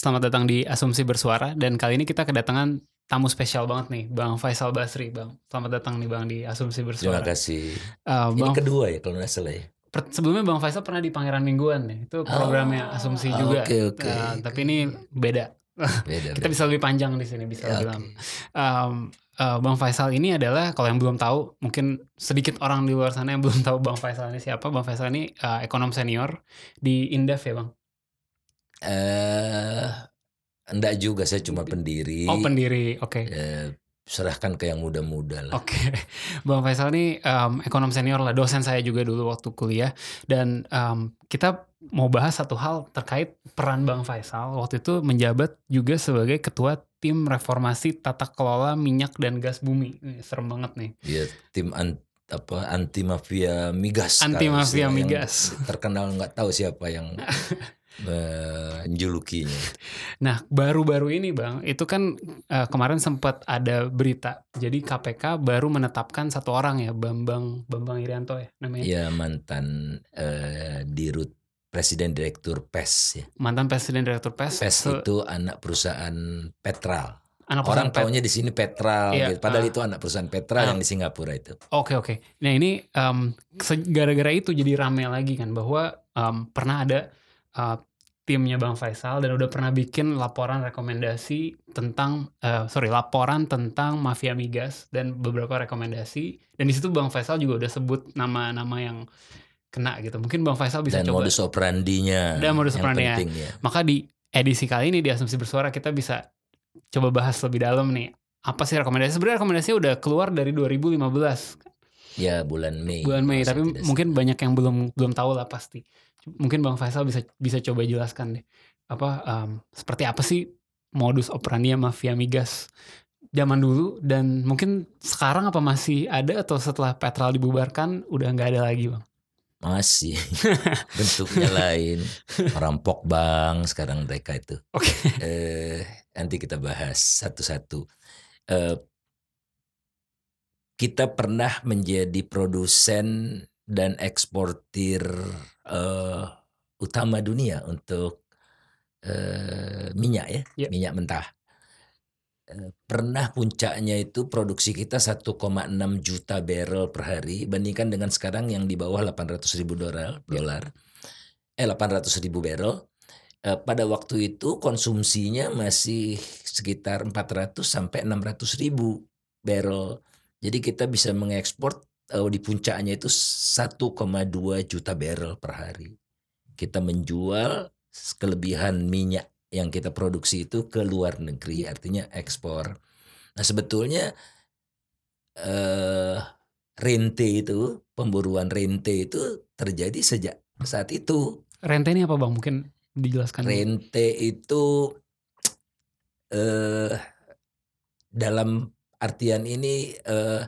Selamat datang di Asumsi Bersuara dan kali ini kita kedatangan tamu spesial banget nih, Bang Faisal Basri, Bang. Selamat datang nih Bang di Asumsi Bersuara. Terima kasih. Uh, Ini bang, kedua ya kalau nggak salah ya. sebelumnya Bang Faisal pernah di Pangeran Mingguan nih. Itu programnya Oh, Asumsi oke, juga. oke. Uh, tapi ini beda. Beda. Kita beda. bisa lebih panjang di sini, bisa Ya, lebih lama. Um, uh, Bang Faisal ini adalah kalau yang belum tahu, mungkin sedikit orang di luar sana yang belum tahu Bang Faisal ini siapa. Bang Faisal ini uh, ekonom senior di Indef ya, Bang. Eh, enggak juga saya cuma pendiri. Oh, pendiri. Oke. Eh, serahkan ke yang muda-muda lah. Oke, Bang Faisal ini um, ekonom senior lah, dosen saya juga dulu waktu kuliah dan um, kita mau bahas satu hal terkait peran Bang Faisal waktu itu menjabat juga sebagai ketua tim reformasi tata kelola minyak dan gas bumi. Serem banget nih. Dia tim an- apa anti mafia migas. Anti mafia migas. Terkenal nggak tahu siapa yang menjulukinya. Nah, baru-baru ini Bang, itu kan uh, kemarin sempat ada berita. Jadi KPK baru menetapkan satu orang ya, Bambang Bambang Irianto ya namanya. Ya mantan eh, dirut presiden direktur PES ya. Mantan Presiden Direktur PES. PES Se- itu anak perusahaan Petral. anak Orang perusahaan taunya di sini Petral, Iya, gitu. padahal ah. itu anak perusahaan Petral Ah. yang di Singapura itu. Oke oke. Nah ini se- gara-gara itu jadi rame lagi kan bahwa em, pernah ada eh, timnya Bang Faisal dan udah pernah bikin laporan rekomendasi tentang eh, sorry laporan tentang mafia migas dan beberapa rekomendasi dan di situ Bang Faisal juga udah sebut nama-nama yang kena gitu. Mungkin Bang Faisal bisa dan coba. modus operandinya Dan modus operandinya. penting ya. Maka di edisi kali ini di asumsi bersuara kita bisa coba bahas lebih dalam nih. Apa sih rekomendasi? Sebenarnya rekomendasinya udah keluar dari 2015 Ya bulan Mei. bulan Mei tapi mungkin banyak yang belum belum tahu lah pasti mungkin bang Faisal bisa bisa coba jelaskan deh apa em, seperti apa sih modus operandi mafia migas zaman dulu dan mungkin sekarang apa masih ada atau setelah Petral dibubarkan udah nggak ada lagi bang masih bentuknya lain. Rampok bank sekarang mereka itu. oke Eh nanti kita bahas satu-satu. Eh kita pernah menjadi produsen dan eksportir eh, utama dunia untuk eh, minyak ya, Ya. minyak mentah. Eh, pernah puncaknya itu produksi kita 1,6 juta barrel per hari bandingkan dengan sekarang yang di bawah 800 ribu dolar, dolar. Eh 800 ribu barrel. Eh, pada waktu itu konsumsinya masih sekitar 400 sampai 600 ribu barrel. Jadi kita bisa mengekspor eh, di puncaknya itu 1,2 juta barrel per hari. Kita menjual kelebihan minyak yang kita produksi itu ke luar negeri, artinya ekspor. Nah sebetulnya eh, rente itu, pemburuan rente itu terjadi sejak saat itu. rente ini apa bang mungkin dijelaskan. Rente itu eh dalam artian ini eh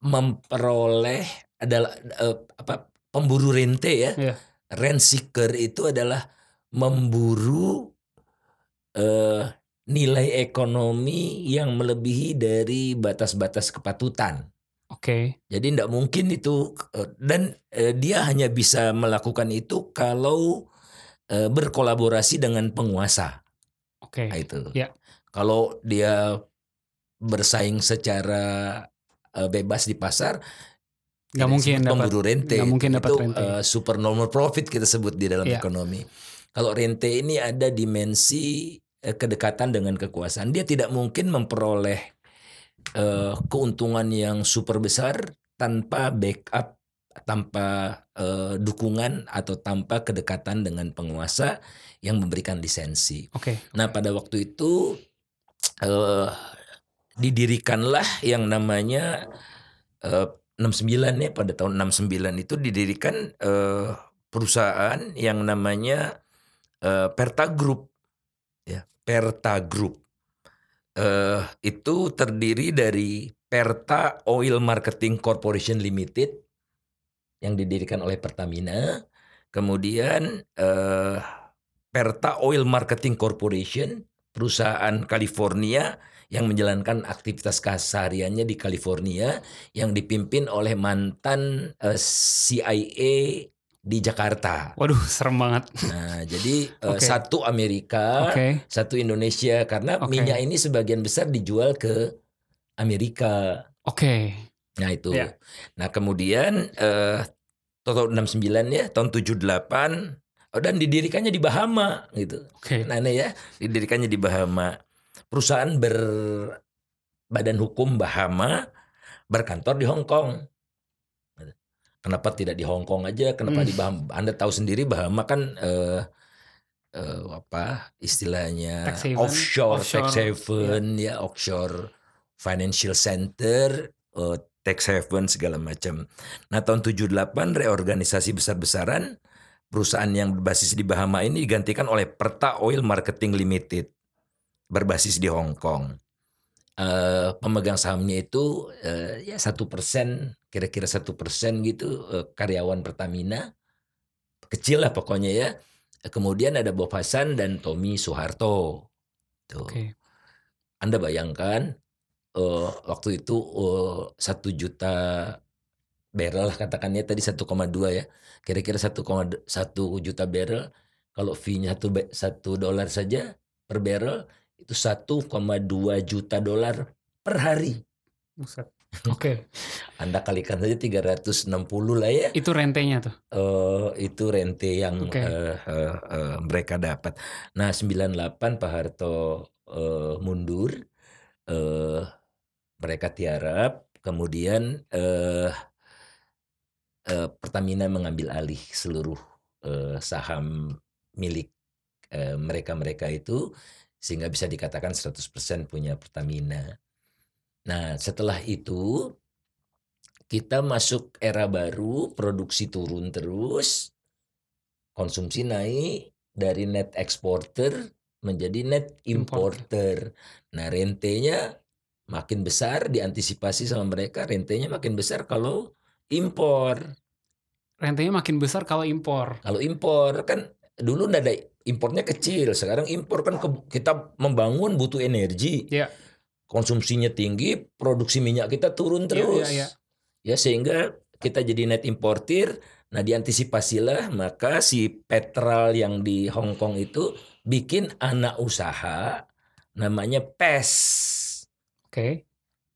memperoleh adalah eh, apa pemburu rente ya. Iya. Rent seeker itu adalah memburu eh nilai ekonomi yang melebihi dari batas-batas kepatutan. oke Jadi tidak mungkin itu eh, dan eh, dia hanya bisa melakukan itu kalau eh, berkolaborasi dengan penguasa. oke Nah, itu. Ya. Kalau dia bersaing secara eh, bebas di pasar, nggak mungkin dapat pemburu rente. nggak mungkin Itu, dapat rente. eh, super normal profit kita sebut di dalam Iya. ekonomi. Kalau rente ini ada dimensi eh, kedekatan dengan kekuasaan. Dia tidak mungkin memperoleh eh, keuntungan yang super besar tanpa backup, tanpa eh, dukungan atau tanpa kedekatan dengan penguasa yang memberikan lisensi. oke Nah pada waktu itu eh, didirikanlah yang namanya eh, 69 ya pada tahun 69 itu didirikan eh, perusahaan yang namanya eh, Perta Group ya Perta Group. eh itu terdiri dari Perta Oil Marketing Corporation Limited yang didirikan oleh Pertamina, kemudian eh Perta Oil Marketing Corporation, perusahaan California yang menjalankan aktivitas kesehariannya di California yang dipimpin oleh mantan eh, CIA di Jakarta. Waduh, serem banget. Nah, jadi eh, Oke. satu Amerika, Oke. satu Indonesia karena Oke. minyak ini sebagian besar dijual ke Amerika. Oke. Nah, itu. Ya. Nah, kemudian eh tahun 69 ya, tahun 78 oh, dan didirikannya di Bahama gitu. Oke. Nah, aneh ya, didirikannya di Bahama. Perusahaan berbadan hukum Bahama berkantor di Hong Kong. Kenapa tidak di Hong Kong aja? Kenapa Hmm. di Bahama? Anda tahu sendiri Bahama kan eh, eh, apa istilahnya Tax haven. offshore, tax Offshore, haven ya offshore financial center, eh, tax haven segala macam. Nah tahun 78 reorganisasi besar-besaran perusahaan yang berbasis di Bahama ini digantikan oleh Perta Oil Marketing Limited berbasis di Hong Kong. Eh, pemegang sahamnya itu eh, ya satu persen, kira-kira satu persen gitu eh, karyawan Pertamina, kecil lah pokoknya ya. Kemudian ada Bob Hasan dan Tommy Soeharto. Tuh. Oke. Anda bayangkan eh, waktu itu satu juta barrel lah katakannya tadi 1,2 ya. Kira-kira 1,1 juta barrel kalau fee-nya satu ba- satu dolar saja per barrel itu 1,2 juta dolar per hari. Oke. Anda kalikan saja 360 lah ya. Itu rentenya tuh. Eh, itu rente yang Oke. eh, eh, eh, mereka dapat. Nah, 98 Pak Harto eh, mundur, eh, mereka tiarap, kemudian eh, eh, Pertamina mengambil alih seluruh eh, saham milik eh, mereka-mereka itu sehingga bisa dikatakan 100% punya Pertamina. Nah, setelah itu kita masuk era baru, produksi turun terus, konsumsi naik dari net exporter menjadi net importer. Nah, rentenya makin besar diantisipasi sama mereka, rentenya makin besar kalau impor. Rentenya makin besar kalau impor. Kalau impor kan dulu ada impornya kecil, sekarang impor kan ke- kita membangun butuh energi. Iya. Konsumsinya tinggi, produksi minyak kita turun Iya, terus. iya, iya. Ya sehingga kita jadi net importir. Nah, diantisipasilah maka si Petral yang di Hong Kong itu bikin anak usaha namanya PES. Oke.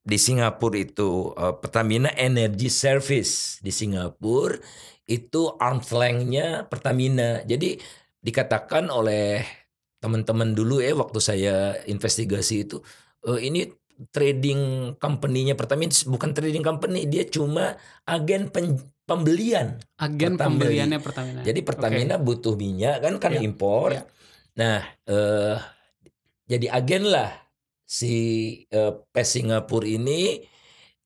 Di Singapura itu eh, Pertamina Energy Service di Singapura itu arm's length-nya Pertamina. Jadi dikatakan oleh teman-teman dulu ya waktu saya investigasi itu eh, ini trading company-nya Pertamina bukan trading company, dia cuma agen pen- pembelian. Agen Pertama pembeliannya Pertamina. Jadi Pertamina butuh minyak kan karena Iya, impor. iya. Nah, eh, jadi agen lah si eh, PES Singapura ini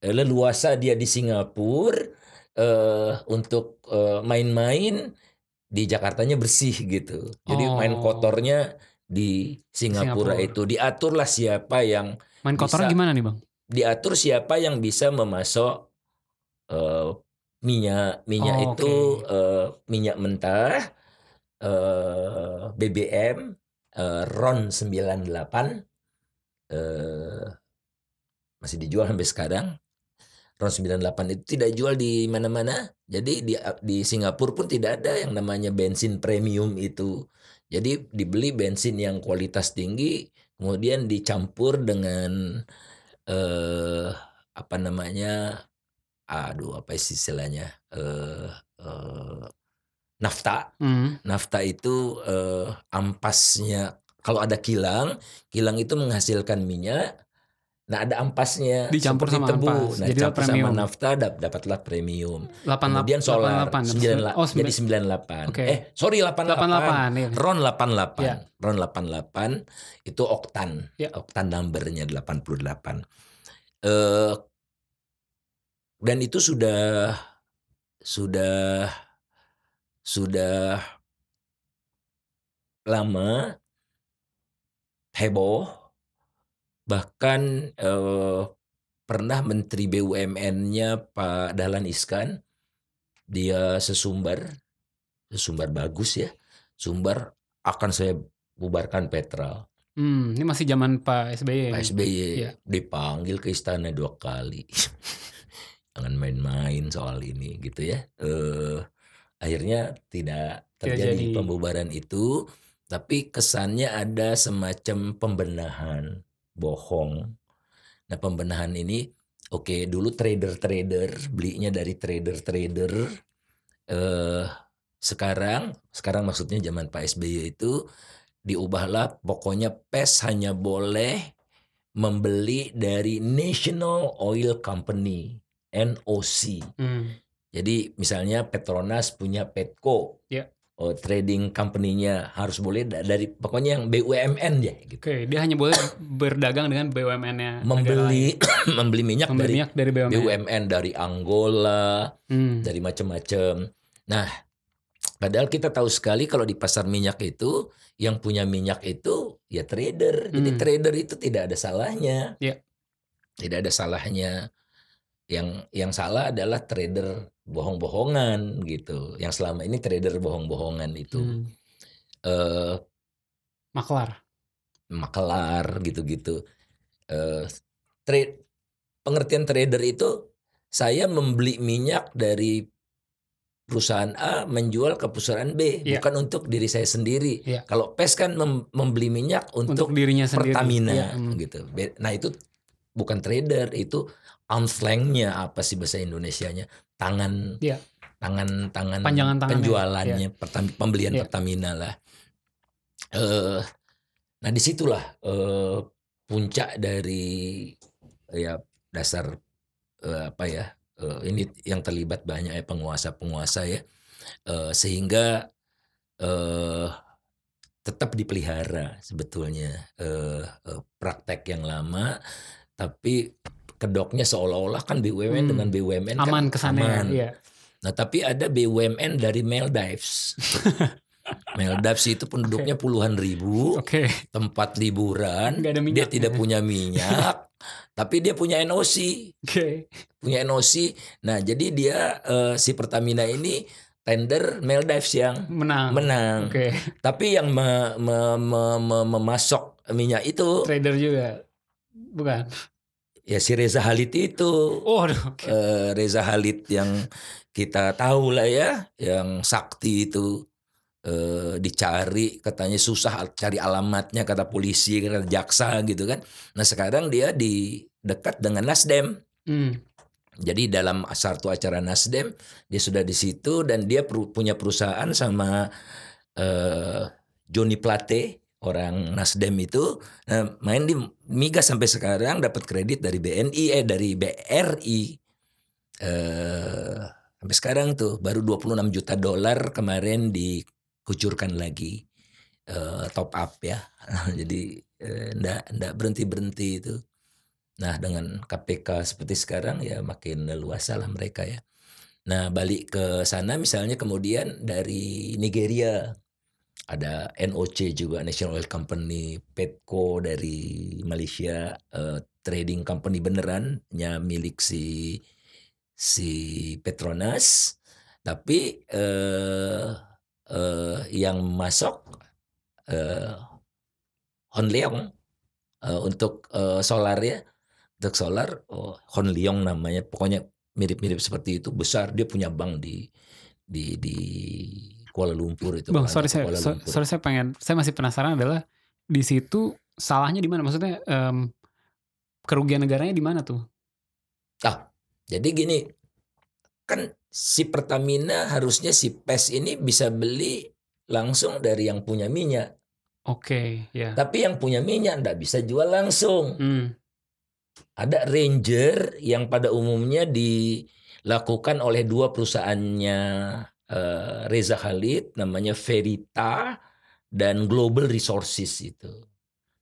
eh, leluasa dia di Singapura eh, untuk eh, main-main di Jakartanya bersih gitu. Jadi main Oh. kotornya di Singapura, Singapura. itu diaturlah siapa yang Main kotornya bisa. gimana nih bang? diatur siapa yang bisa memasok eh, minyak minyak Oh, itu oke. eh, minyak mentah eh, BBM eh, RON 98 eh, masih dijual sampai sekarang RON 98 itu tidak jual di mana-mana. Jadi di di Singapura pun tidak ada yang namanya bensin premium itu. Jadi dibeli bensin yang kualitas tinggi kemudian dicampur dengan eh apa namanya aduh apa istilahnya eh eh, nafta. Hmm. nafta itu eh, ampasnya kalau ada kilang kilang itu menghasilkan minyak nah ada ampasnya Dicampur sama tebu ampas, nah jadilah dicampur sama premium. nafta dap- dapatlah premium 88, kemudian solar 88, 98 oh, jadi 98 Oke. eh sorry 88 88 iya. RON 88 Ya. RON 88 itu oktan Ya. oktan numbernya 88 eh dan itu sudah sudah sudah lama heboh bahkan eh, pernah Menteri BUMN-nya Pak Dahlan Iskan dia sesumbar sesumbar bagus ya sumber akan saya bubarkan Petra Hmm, ini masih zaman Pak SBY. Pak SBY Iya. dipanggil ke istana dua kali jangan main-main soal ini gitu ya eh akhirnya tidak Tidak terjadi jadi. pembubaran itu tapi kesannya ada semacam pembenahan bohong. Nah pembenahan ini oke dulu trader-trader belinya dari trader-trader eh sekarang sekarang maksudnya zaman Pak SBY itu diubahlah pokoknya PES hanya boleh membeli dari National Oil Company NOC Hmm, jadi misalnya Petronas punya Petco, Ya. Oh, trading company-nya harus boleh da- dari pokoknya yang BUMN ya gitu. Oke, dia hanya boleh berdagang dengan BUMN-nya. Membeli membeli minyak membeli dari minyak dari BUMN. BUMN dari Angola, Hmm, dari macam-macam. Nah, padahal kita tahu sekali kalau di pasar minyak itu yang punya minyak itu ya trader. Jadi Hmm. trader itu tidak ada salahnya. Ya. Tidak ada salahnya. Yang yang salah adalah trader bohong-bohongan gitu. Yang selama ini trader bohong-bohongan itu hmm. eh Maklar. makelar gitu-gitu. Eh trade pengertian trader itu saya membeli minyak dari perusahaan A menjual ke perusahaan B Iya. bukan untuk diri saya sendiri. Iya. Kalau PES kan mem- membeli minyak Untuk, untuk, dirinya sendiri. Pertamina Iya, hmm. gitu. Nah, itu bukan trader, itu arm's-length-nya apa sih bahasa Indonesianya? Tangan Iya. tangan tangan Panjangan penjualannya Pertam- pembelian Iya. Pertamina lah. Eh nah di situlah eh puncak dari ya dasar eh, apa ya eh, ini yang terlibat banyak ya penguasa-penguasa ya Eh, sehingga eh tetap dipelihara sebetulnya eh, eh, praktek yang lama tapi kedoknya seolah-olah kan BUMN Hmm. dengan BUMN kan Aman kesannya. aman. Iya. Nah, tapi ada BUMN dari Maldives. Maldives itu penduduknya puluhan ribu, Oke. tempat liburan. Ada Dia tidak punya minyak, tapi dia punya NOC, Oke. punya NOC. Nah, jadi dia eh, si Pertamina ini tender Maldives yang Menang. menang. Oke. Tapi yang me- me- me- me- memasok minyak itu Trader juga. Bukan. Ya si Reza Halid itu. Oh, oke. eh, Reza Halid yang kita tahu lah ya, yang sakti itu eh, dicari katanya susah cari alamatnya kata polisi kata jaksa gitu kan. Nah sekarang dia di dekat dengan Nasdem. Hmm. Jadi dalam satu acara Nasdem dia sudah di situ dan dia punya perusahaan sama eh, Joni Plate orang Nasdem itu nah, main di migas sampai sekarang dapat kredit dari BNI eh dari BRI eh sampai sekarang tuh baru 26 juta dolar kemarin dikucurkan lagi. Eh, top up ya. Jadi eh, ndak ndak berhenti berhenti itu. Nah dengan KPK seperti sekarang ya makin leluasa lah mereka ya. Nah balik ke sana misalnya kemudian dari Nigeria ada NOC juga National Oil Company Petco dari Malaysia eh, trading company benerannya milik si si Petronas. Tapi eh, eh, yang masuk eh, Hon Leong. Eh, untuk eh, solar ya untuk solar oh, Hon Leong namanya. Pokoknya mirip-mirip seperti itu besar dia punya bank di di di Kuala Lumpur itu Bang, sorry saya, Lumpur. sorry saya pengen, saya masih penasaran adalah di situ salahnya di mana? Maksudnya em, kerugian negaranya di mana tuh? Jadi gini, kan si Pertamina harusnya si PES ini bisa beli langsung dari yang punya minyak. Oke, ya. Tapi yang punya minyak ndak bisa jual langsung. Hmm, Ada Ranger yang pada umumnya dilakukan oleh dua perusahaannya eh, Reza Khalid, namanya Verita dan Global Resources itu.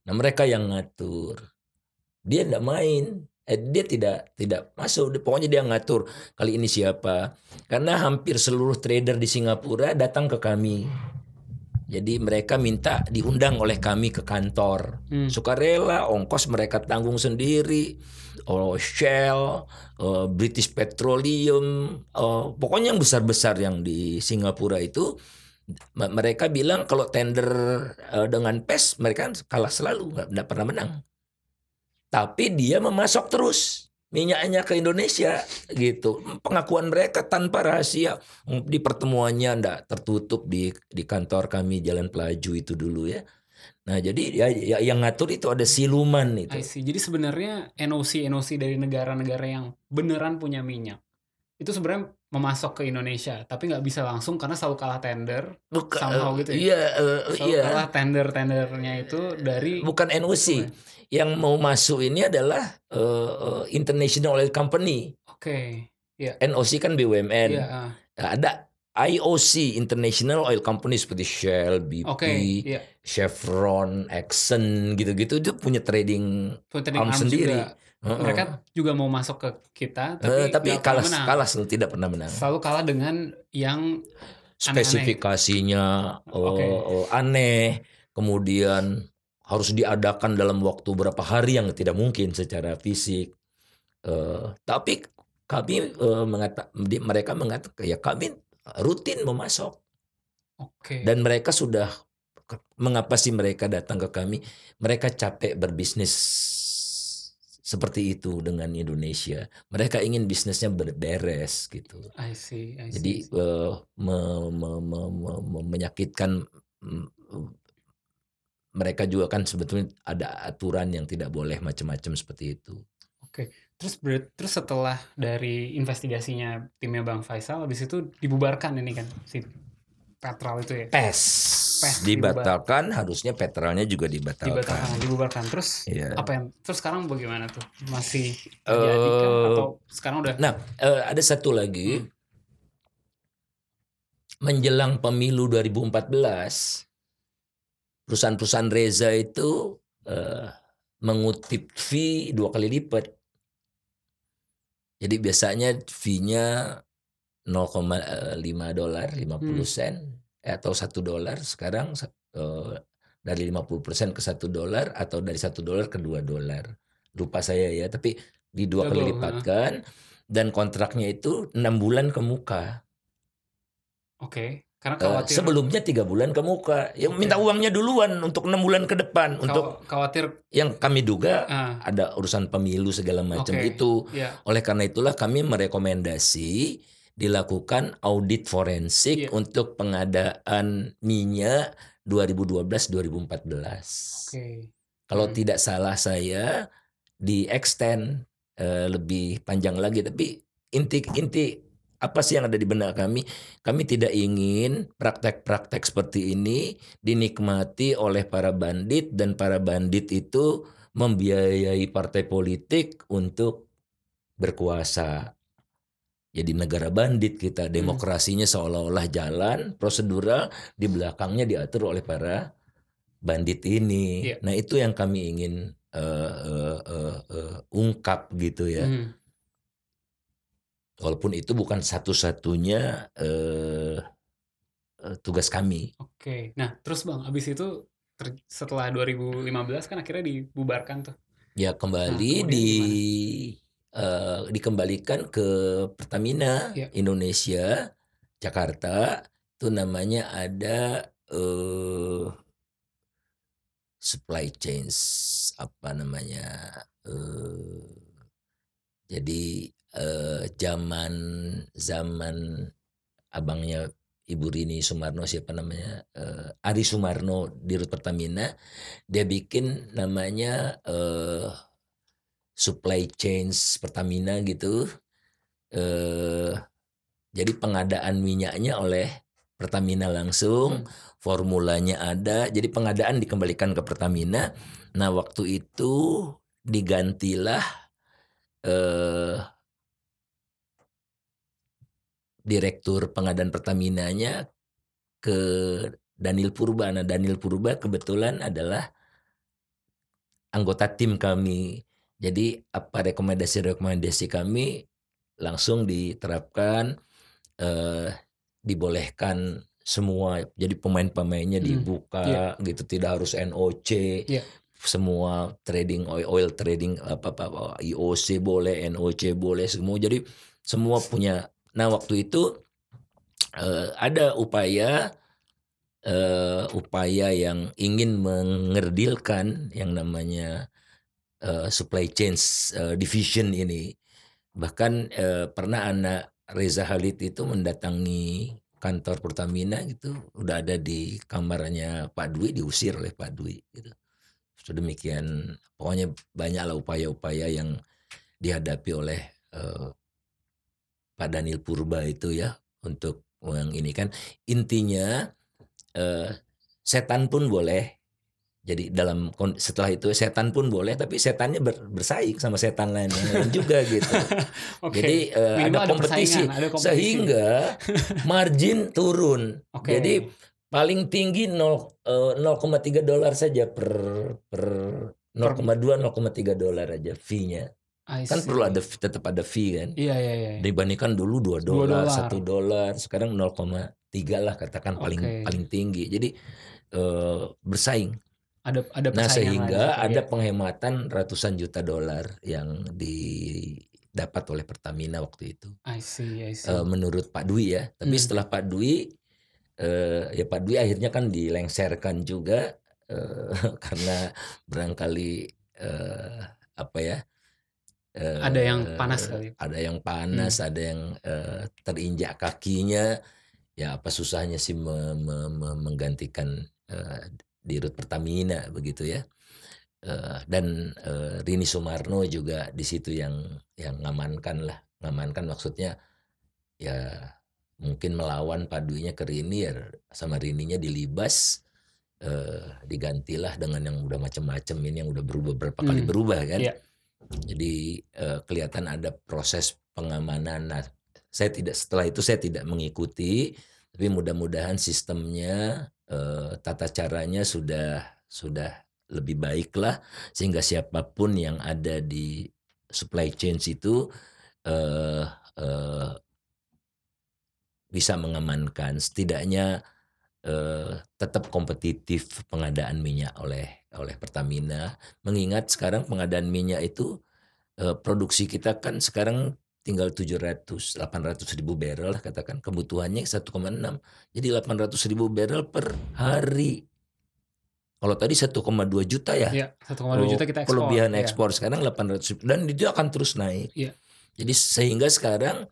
Nah mereka yang ngatur. Dia ndak main. Eh, dia tidak tidak masuk. Pokoknya dia ngatur kali ini siapa. Karena hampir seluruh trader di Singapura datang ke kami. Jadi mereka minta diundang oleh kami ke kantor. Hmm. Sukarela, ongkos mereka tanggung sendiri. Shell, eh, British Petroleum, eh, pokoknya yang besar-besar yang di Singapura itu mereka bilang kalau tender eh, dengan PES mereka kalah selalu, nggak pernah menang. Tapi dia memasok terus minyaknya ke Indonesia gitu. Pengakuan mereka tanpa rahasia di pertemuannya ndak tertutup di di kantor kami Jalan Pelaju itu dulu ya. Nah, jadi ya, ya- yang ngatur itu ada siluman itu. Jadi sebenarnya NOC NOC dari negara-negara yang beneran punya minyak itu sebenarnya memasok ke Indonesia, tapi nggak bisa langsung karena selalu kalah tender, Bukan somehow gitu ya? Iya, eh, selalu iya. kalah tender-tendernya itu dari Bukan NOC. Yang mau masuk ini adalah eh, eh, International Oil Company. Oke, NOC kan BUMN. iya, ah. Nah, ada IOC International Oil Company seperti Shell, BP, oke, iya. Chevron, Exxon gitu-gitu itu punya trading Trading arm sendiri. juga. Heeh. Mereka juga mau masuk ke kita, tapi, tapi nggak kalah menang. kalah selalu tidak pernah menang. Selalu kalah dengan yang Spesifikasinya eh, Oke. eh, aneh, kemudian harus diadakan dalam waktu berapa hari yang tidak mungkin secara fisik. Eh, tapi kami eh, mengata, mereka mengatakan ya kami rutin memasok oke, dan mereka sudah mengapa sih mereka datang ke kami? Mereka capek berbisnis seperti itu dengan Indonesia. Mereka ingin bisnisnya berberes gitu. I see, I see. Jadi eh, me- me- me- me- me- menyakitkan mm, mereka juga kan sebetulnya ada aturan yang tidak boleh macam-macam seperti itu. Terus ber- terus setelah dari investigasinya timnya Bang Faisal, habis itu dibubarkan ini kan si Petral itu ya. PES, PES dibatalkan, harusnya petrolnya juga dibatalkan. Dibatalkan, dibubarkan. Terus Iya. apa yang terus sekarang bagaimana tuh? Masih? Eh, atau sekarang udah Nah, eh, ada satu lagi. Hmm. Menjelang pemilu 2014, perusahaan-perusahaan Reza itu eh, mengutip fee dua kali lipat. Jadi biasanya fee-nya 0,5 dolar, 50 Hmm. sen eh, atau satu dolar. Sekarang eh, dari 50% ke satu dolar atau dari satu dolar ke dua dolar. Lupa saya ya, tapi di dua kali lipatkan dan kontraknya itu enam bulan ke muka. oke. Karena Eh, sebelumnya tiga bulan ke muka. Yang Oke. minta uangnya duluan untuk enam bulan ke depan. Untuk khaw- khawatir yang kami duga ah, ada urusan pemilu segala macam Oke. itu. ya Oleh karena itulah kami merekomendasi dilakukan audit forensik Iya. untuk pengadaan minyak 2012-2014. oke. Kalau Hmm. tidak salah saya di extend eh, lebih panjang lagi tapi inti inti apa sih yang ada di benak kami? Kami tidak ingin praktek-praktek seperti ini dinikmati oleh para bandit dan para bandit itu membiayai partai politik untuk berkuasa. Jadi negara bandit kita, demokrasinya seolah-olah jalan, prosedural di belakangnya diatur oleh para bandit ini. Iya. Nah, itu yang kami ingin eh, eh, eh, eh, ungkap gitu ya. Hmm. Walaupun itu bukan satu-satunya eh, eh, tugas kami. Oke. Nah, terus Bang, habis itu ter- setelah 2015 kan akhirnya dibubarkan tuh. Ya kembali kemudian di eh, dikembalikan ke Pertamina Iya. Indonesia Jakarta itu namanya ada eh supply chains apa namanya eh jadi eh zaman zaman abangnya Ibu Rini Sumarno siapa namanya eh, Ari Sumarno di Rut Pertamina dia bikin namanya eh supply chains Pertamina gitu eh jadi pengadaan minyaknya oleh Pertamina langsung formulanya ada jadi pengadaan dikembalikan ke Pertamina. Nah waktu itu digantilah eh direktur pengadaan Pertaminanya ke Daniel Purba. Nah, Daniel Purba kebetulan adalah anggota tim kami. Jadi apa rekomendasi-rekomendasi kami langsung diterapkan eh dibolehkan semua jadi pemain-pemainnya Hmm, dibuka gitu tidak harus NOC Iya. semua trading oil, oil trading apa apa, IOC boleh NOC boleh semua jadi semua punya nah waktu itu eh, ada upaya eh, upaya yang ingin mengerdilkan yang namanya eh, supply chain eh, division ini. Bahkan eh, pernah anak Reza Halid itu mendatangi kantor Pertamina gitu udah ada di kamarnya Pak Dwi diusir oleh Pak Dwi gitu. Sedemikian pokoknya banyaklah upaya-upaya yang dihadapi oleh eh, Pak Daniel Purba itu ya untuk yang ini kan intinya eh, setan pun boleh jadi dalam setelah itu setan pun boleh tapi setannya ber- bersaing sama setan lain yang lain juga gitu Oke. jadi eh, Minimal ada kompetisi ada kompetisi. sehingga margin turun Oke. jadi paling tinggi 0, eh, 0,3 dolar saja per per 0,2 0,3 dolar aja fee-nya. I Kan perlu ada tetap ada fee kan. Iya iya iya. Dibandingkan dulu 2 Dua dolar. 1 dolar, sekarang 0,3 lah katakan paling Oke. paling tinggi. Jadi eh, bersaing. Ada ada Nah, sehingga lagi, ada iya. penghematan ratusan juta dolar yang didapat oleh Pertamina waktu itu. I see, I see. Eh, menurut Pak Dwi ya. Tapi Hmm. setelah Pak Dwi eh, ya Pak Dwi akhirnya kan dilengserkan juga eh, karena barangkali eh, apa ya? Eh, Ada yang panas kali. Hmm. Ada yang panas, ada yang eh, terinjak kakinya. Ya apa susahnya sih me- me- me- menggantikan eh, dirut Pertamina begitu ya. Eh, dan eh, Rini Sumarno juga di situ yang yang ngamankan lah, ngamankan maksudnya ya mungkin melawan padunya ke Rini ya sama Rininya dilibas eh, digantilah dengan yang udah macam-macam ini yang udah berubah berapa kali Hmm, berubah kan. iya. Jadi eh, kelihatan ada proses pengamanan. Nah, saya tidak setelah itu saya tidak mengikuti, tapi mudah-mudahan sistemnya eh, tata caranya sudah sudah lebih baik lah sehingga siapa pun yang ada di supply chain itu eh, eh, bisa mengamankan setidaknya eh, tetap kompetitif pengadaan minyak oleh oleh Pertamina mengingat sekarang pengadaan minyak itu eh, produksi kita kan sekarang tinggal 700 800 ribu barrel lah katakan kebutuhannya 1,6 jadi 800 ribu barrel per hari kalau tadi 1,2 juta ya Iya, 1,2 juta kita ekspor. kelebihan iya. ekspor sekarang 800 ribu dan itu akan terus naik Iya. jadi sehingga sekarang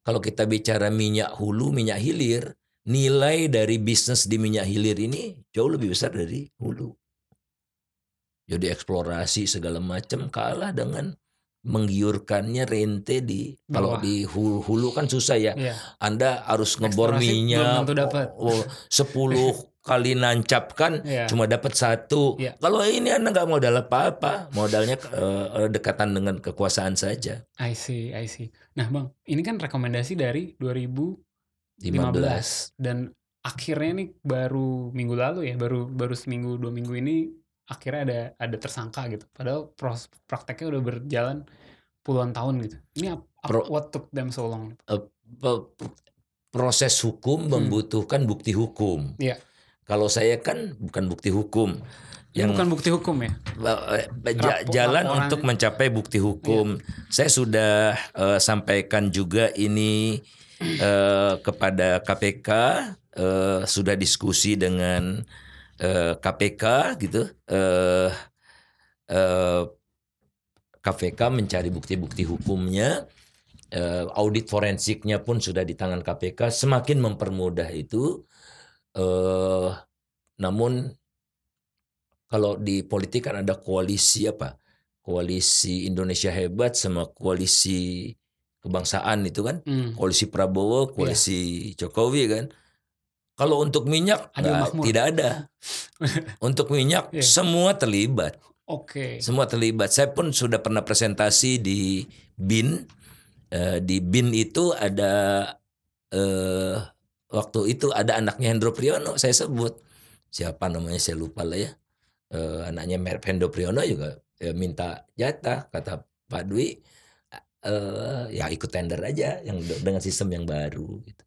kalau kita bicara minyak hulu minyak hilir nilai dari bisnis di minyak hilir ini jauh lebih besar dari hulu jadi eksplorasi segala macam kalah dengan menggiurkannya rente di kalau di hulu, hulu kan susah ya Iya. anda harus ngebor Eksplorasi minyak dapat. oh, 10 kali nancapkan Iya. cuma dapat satu. Iya. Kalau ini anda nggak modal apa-apa, modalnya eh, dekatan dengan kekuasaan saja. I see, I see. Nah, Bang, ini kan rekomendasi dari 2015 15. dan akhirnya nih baru minggu lalu ya, baru baru seminggu dua minggu ini akhirnya ada ada tersangka gitu. Padahal pros, prakteknya udah berjalan puluhan tahun gitu. Ini ap- ap- Pro- what took them so long? Pe- Proses hukum Hmm. membutuhkan bukti hukum. Iya. Kalau saya kan bukan bukti hukum. Yang bukan bukti hukum ya? eh, Rapo- jalan laporan- untuk mencapai bukti hukum. Saya sudah eh, sampaikan juga ini eh, kepada KPK, eh, sudah diskusi dengan eh, KPK gitu. Eh, eh, KPK mencari bukti-bukti hukumnya. Eh, audit forensiknya pun sudah di tangan KPK, semakin mempermudah itu. Eh, namun kalau di politik kan ada koalisi apa? Koalisi Indonesia Hebat sama koalisi kebangsaan itu kan, Hmm. koalisi Prabowo, koalisi Jokowi kan. Kalau untuk minyak tidak ada. untuk minyak Iya. semua terlibat, Oke. semua terlibat. Saya pun sudah pernah presentasi di BIN. Eh, di BIN itu ada eh, waktu itu ada anaknya Hendro Priyono saya sebut siapa namanya saya lupa lah ya Eh, anaknya Hendro Priyono juga eh, minta jatah kata Pak Dwi eh, ya ikut tender aja yang dengan sistem yang baru gitu.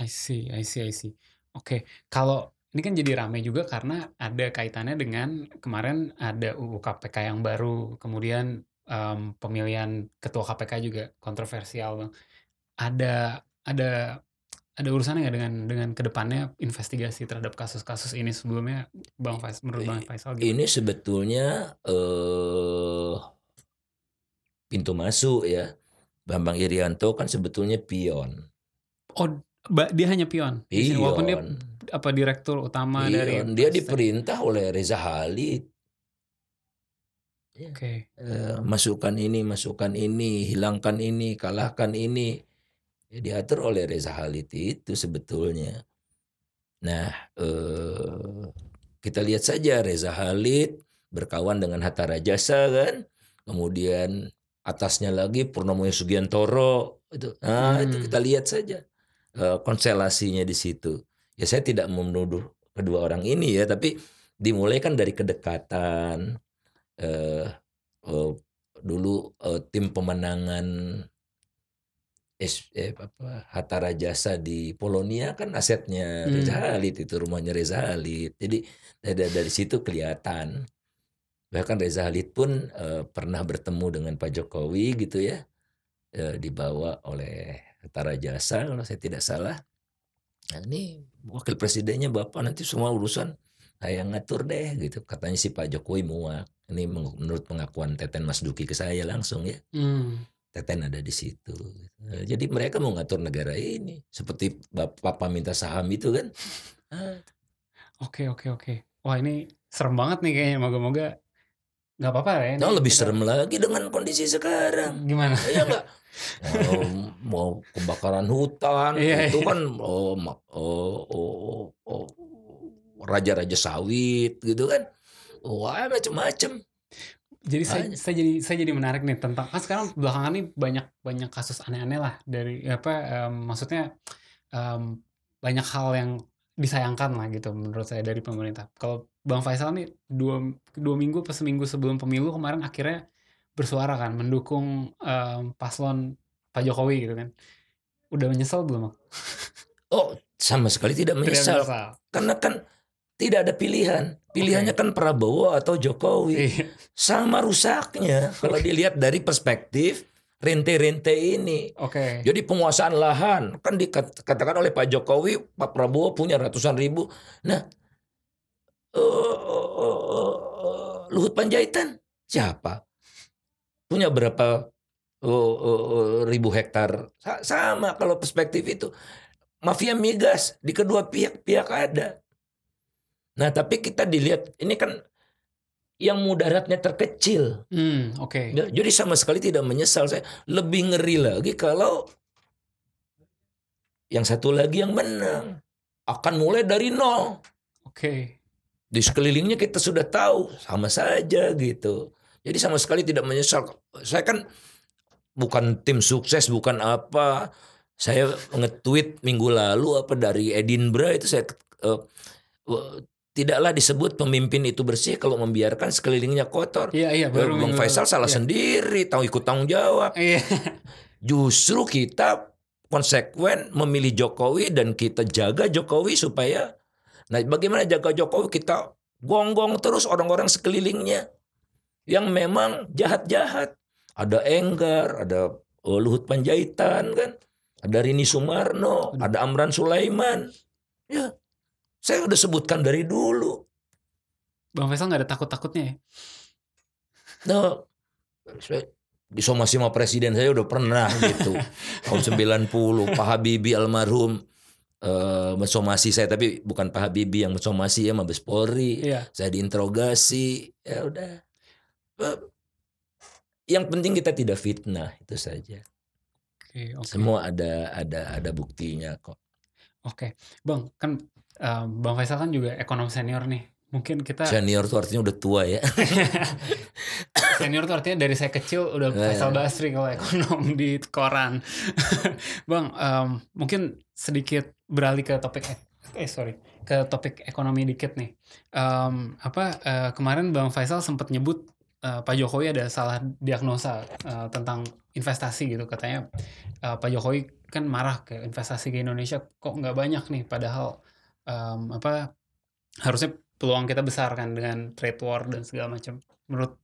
I see, I see, I see. Oke, kalau ini kan jadi rame juga karena ada kaitannya dengan kemarin ada UU KPK yang baru, kemudian um, pemilihan ketua KPK juga kontroversial, bang. Ada ada ada urusannya nggak dengan dengan ke depannya investigasi terhadap kasus-kasus ini sebelumnya, bang Faisal, menurut bang Faisal gimana? Ini sebetulnya eh pintu masuk ya. Bambang Irianto kan sebetulnya pion. Oh, dia hanya pion. Pion. Walaupun dia apa direktur utama pion. dari dia diperintah oleh Reza Halid. Ya. Oke. Okay. Uh, masukkan ini, masukkan ini, hilangkan ini, kalahkan ini. Ya, diatur oleh Reza Halid itu sebetulnya. Nah, uh, kita lihat saja Reza Halid berkawan dengan Hatta Rajasa kan. Kemudian atasnya lagi Purnomo Sugiantoro itu. Nah, hmm. itu kita lihat saja konstelasinya di situ. Ya saya tidak menuduh kedua orang ini ya, tapi dimulai kan dari kedekatan uh, uh, dulu uh, tim pemenangan eh, apa Hatta Rajasa di Polonia kan asetnya hmm. Reza Halid itu rumahnya Reza Halid. Jadi dari, dari situ kelihatan. Bahkan Reza Halid pun uh, pernah bertemu dengan Pak Jokowi gitu ya. Uh, dibawa oleh Hatta Rajasa kalau saya tidak salah. Nah, ini wakil presidennya Bapak nanti semua urusan saya ngatur deh gitu. Katanya si Pak Jokowi muak. Ini menurut pengakuan Teten Mas Duki ke saya langsung ya. Hmm. Teten ada di situ. Eh, jadi mereka mau ngatur negara ini seperti Bapak minta saham itu kan. Oke oke oke. Wah ini serem banget nih kayaknya. Moga-moga nggak apa-apa ya. Nah, lebih kita... serem lagi dengan kondisi sekarang. Gimana? Ya enggak. Oh, mau kebakaran hutan iya, itu iya. kan oh, oh, oh, oh, raja-raja sawit gitu kan wah macam-macam jadi saya, saya jadi saya jadi menarik nih tentang kan sekarang belakangan ini banyak banyak kasus aneh-aneh lah dari apa um, maksudnya um, banyak hal yang disayangkan lah gitu menurut saya dari pemerintah. Kalau Bang Faisal nih dua dua minggu pas seminggu sebelum pemilu kemarin akhirnya bersuara kan mendukung um, paslon Pak Jokowi gitu kan. Udah menyesal belum? Oh sama sekali tidak menyesal. Tidak menyesal. Karena kan tidak ada pilihan. Pilihannya okay. kan Prabowo atau Jokowi. Iya. Sama rusaknya kalau dilihat dari perspektif rente-rente ini. Oke. Okay. Jadi penguasaan lahan kan dikatakan oleh Pak Jokowi, Pak Prabowo punya ratusan ribu. Nah, uh, uh, uh, Luhut Panjaitan siapa? Punya berapa uh, uh, ribu hektar? Sama kalau perspektif itu. Mafia migas di kedua pihak-pihak ada. Nah, tapi kita dilihat ini kan yang mudaratnya terkecil. Hmm, Oke. Okay. Ya, jadi sama sekali tidak menyesal saya. Lebih ngeri lagi kalau yang satu lagi yang menang akan mulai dari nol. Oke. Okay. Di sekelilingnya kita sudah tahu sama saja gitu. Jadi sama sekali tidak menyesal. Saya kan bukan tim sukses, bukan apa. Saya nge-tweet minggu lalu apa dari Edinburgh itu saya uh, tidaklah disebut pemimpin itu bersih kalau membiarkan sekelilingnya kotor. Iya iya baru Bang Faisal salah iya. sendiri, tahu ikut tanggung jawab. Iya. Justru kita konsekuen memilih Jokowi dan kita jaga Jokowi supaya nah bagaimana jaga Jokowi kita gonggong terus orang-orang sekelilingnya yang memang jahat-jahat. Ada Enggar, ada oh, Luhut Panjaitan kan, ada Rini Sumarno, ada Amran Sulaiman. Ya, saya udah sebutkan dari dulu. Bang Faisal nggak ada takut-takutnya ya? No, saya disomasi sama presiden saya udah pernah gitu. Tahun 90 Pak Habibie almarhum uh, mensomasi saya tapi bukan Pak Habibie yang mensomasi ya Mabes Polri. Iya. Saya diinterogasi. Ya udah. Yang penting kita tidak fitnah itu saja. Okay, okay. Semua ada ada ada buktinya kok. Oke, okay. Bang, kan uh, Bang Faisal kan juga ekonom senior nih. Mungkin kita senior tuh artinya udah tua ya. senior tuh artinya dari saya kecil udah nah, Faisal Basri kalau ekonom di koran. bang, um, mungkin sedikit beralih ke topik eh sorry ke topik ekonomi dikit nih. Um, apa uh, kemarin Bang Faisal sempat nyebut uh, Pak Jokowi ada salah diagnosa uh, tentang investasi gitu. Katanya uh, Pak Jokowi kan marah ke investasi ke Indonesia kok nggak banyak nih? Padahal um, apa harusnya peluang kita besar kan dengan trade war dan segala macam. Menurut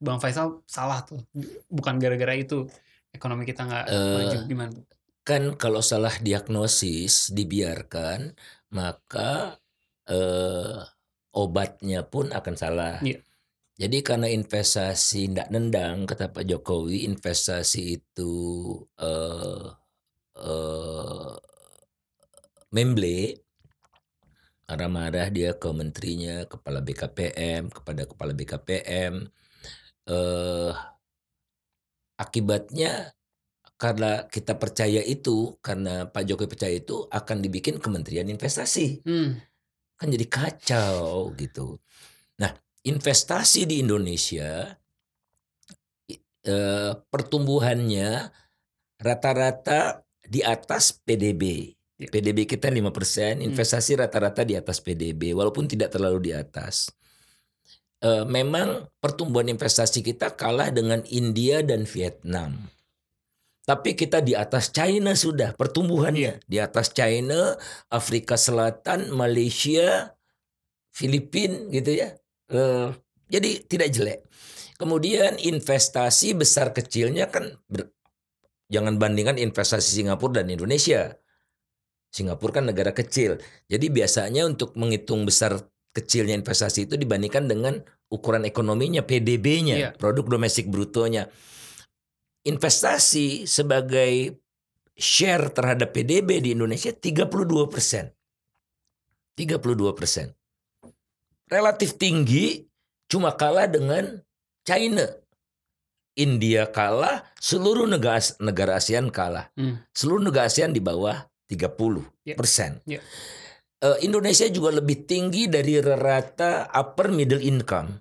Bang Faisal salah tuh. Bukan gara-gara itu ekonomi kita nggak uh, maju gimana kan kalau salah diagnosis dibiarkan maka uh, obatnya pun akan salah. Yeah. Jadi karena investasi tidak nendang kata Pak Jokowi investasi itu uh, uh, memble marah-marah dia ke menterinya kepala BKPM kepada kepala BKPM uh, akibatnya karena kita percaya itu karena Pak Jokowi percaya itu akan dibikin Kementerian Investasi. Hmm kan jadi kacau gitu. Nah, investasi di Indonesia eh, pertumbuhannya rata-rata di atas PDB. Ya. PDB kita 5%, hmm. investasi rata-rata di atas PDB walaupun tidak terlalu di atas. Eh, memang pertumbuhan investasi kita kalah dengan India dan Vietnam. Tapi kita di atas China sudah pertumbuhannya. Di atas China, Afrika Selatan, Malaysia, Filipina gitu ya. Uh, jadi tidak jelek. Kemudian investasi besar kecilnya kan ber, jangan bandingkan investasi Singapura dan Indonesia. Singapura kan negara kecil. Jadi biasanya untuk menghitung besar kecilnya investasi itu dibandingkan dengan ukuran ekonominya, PDB-nya, yeah. produk domestik brutonya investasi sebagai share terhadap PDB di Indonesia 32 persen. 32 persen. Relatif tinggi cuma kalah dengan China. India kalah, seluruh negara negara ASEAN kalah. Hmm. Seluruh negara ASEAN di bawah 30 ya. persen. Yeah. Yeah. Uh, Indonesia juga lebih tinggi dari rata upper middle income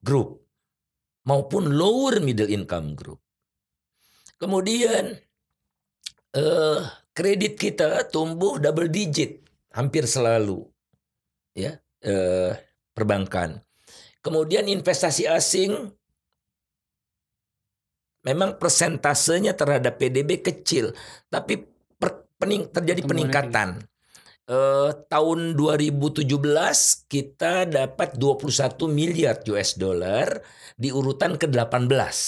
group maupun lower middle income group. Kemudian eh, kredit kita tumbuh double digit hampir selalu ya eh, perbankan. Kemudian investasi asing memang persentasenya terhadap PDB kecil, tapi per, pening, terjadi peningkatan. Uh, tahun 2017 kita dapat 21 miliar US dollar di urutan ke-18.